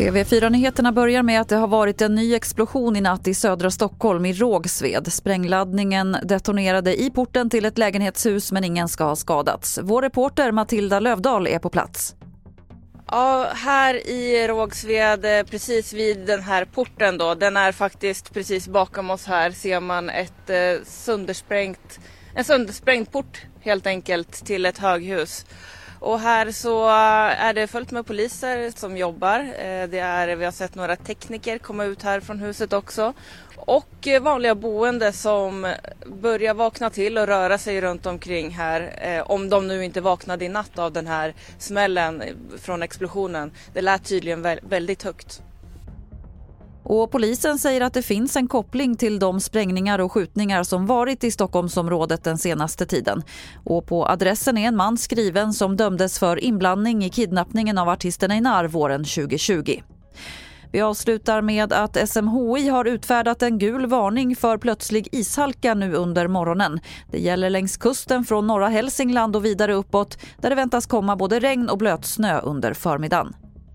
TV4-nyheterna börjar med att det har varit en ny explosion i natt i södra Stockholm i Rågsved. Sprängladdningen detonerade i porten till ett lägenhetshus men ingen ska ha skadats. Vår reporter Matilda Lövdahl är på plats. Ja, här i Rågsved, eh, precis vid den här porten då, den är faktiskt precis bakom oss här ser man ett eh, söndersprängt, en söndersprängd port helt enkelt till ett höghus. Och här så är det fullt med poliser som jobbar. Eh, det är, vi har sett några tekniker komma ut här från huset också. Och vanliga boende som börjar vakna till och röra sig runt omkring här. Eh, om de nu inte vaknade i natt av den här smällen från explosionen. Det lät tydligen väldigt högt. Och polisen säger att det finns en koppling till de sprängningar och skjutningar som varit i Stockholmsområdet den senaste tiden. Och på adressen är en man skriven som dömdes för inblandning i kidnappningen av artisten Einar våren 2020. Vi avslutar med att SMHI har utfärdat en gul varning för plötslig ishalka nu under morgonen. Det gäller längs kusten från norra Hälsingland och vidare uppåt där det väntas komma både regn och blötsnö under förmiddagen.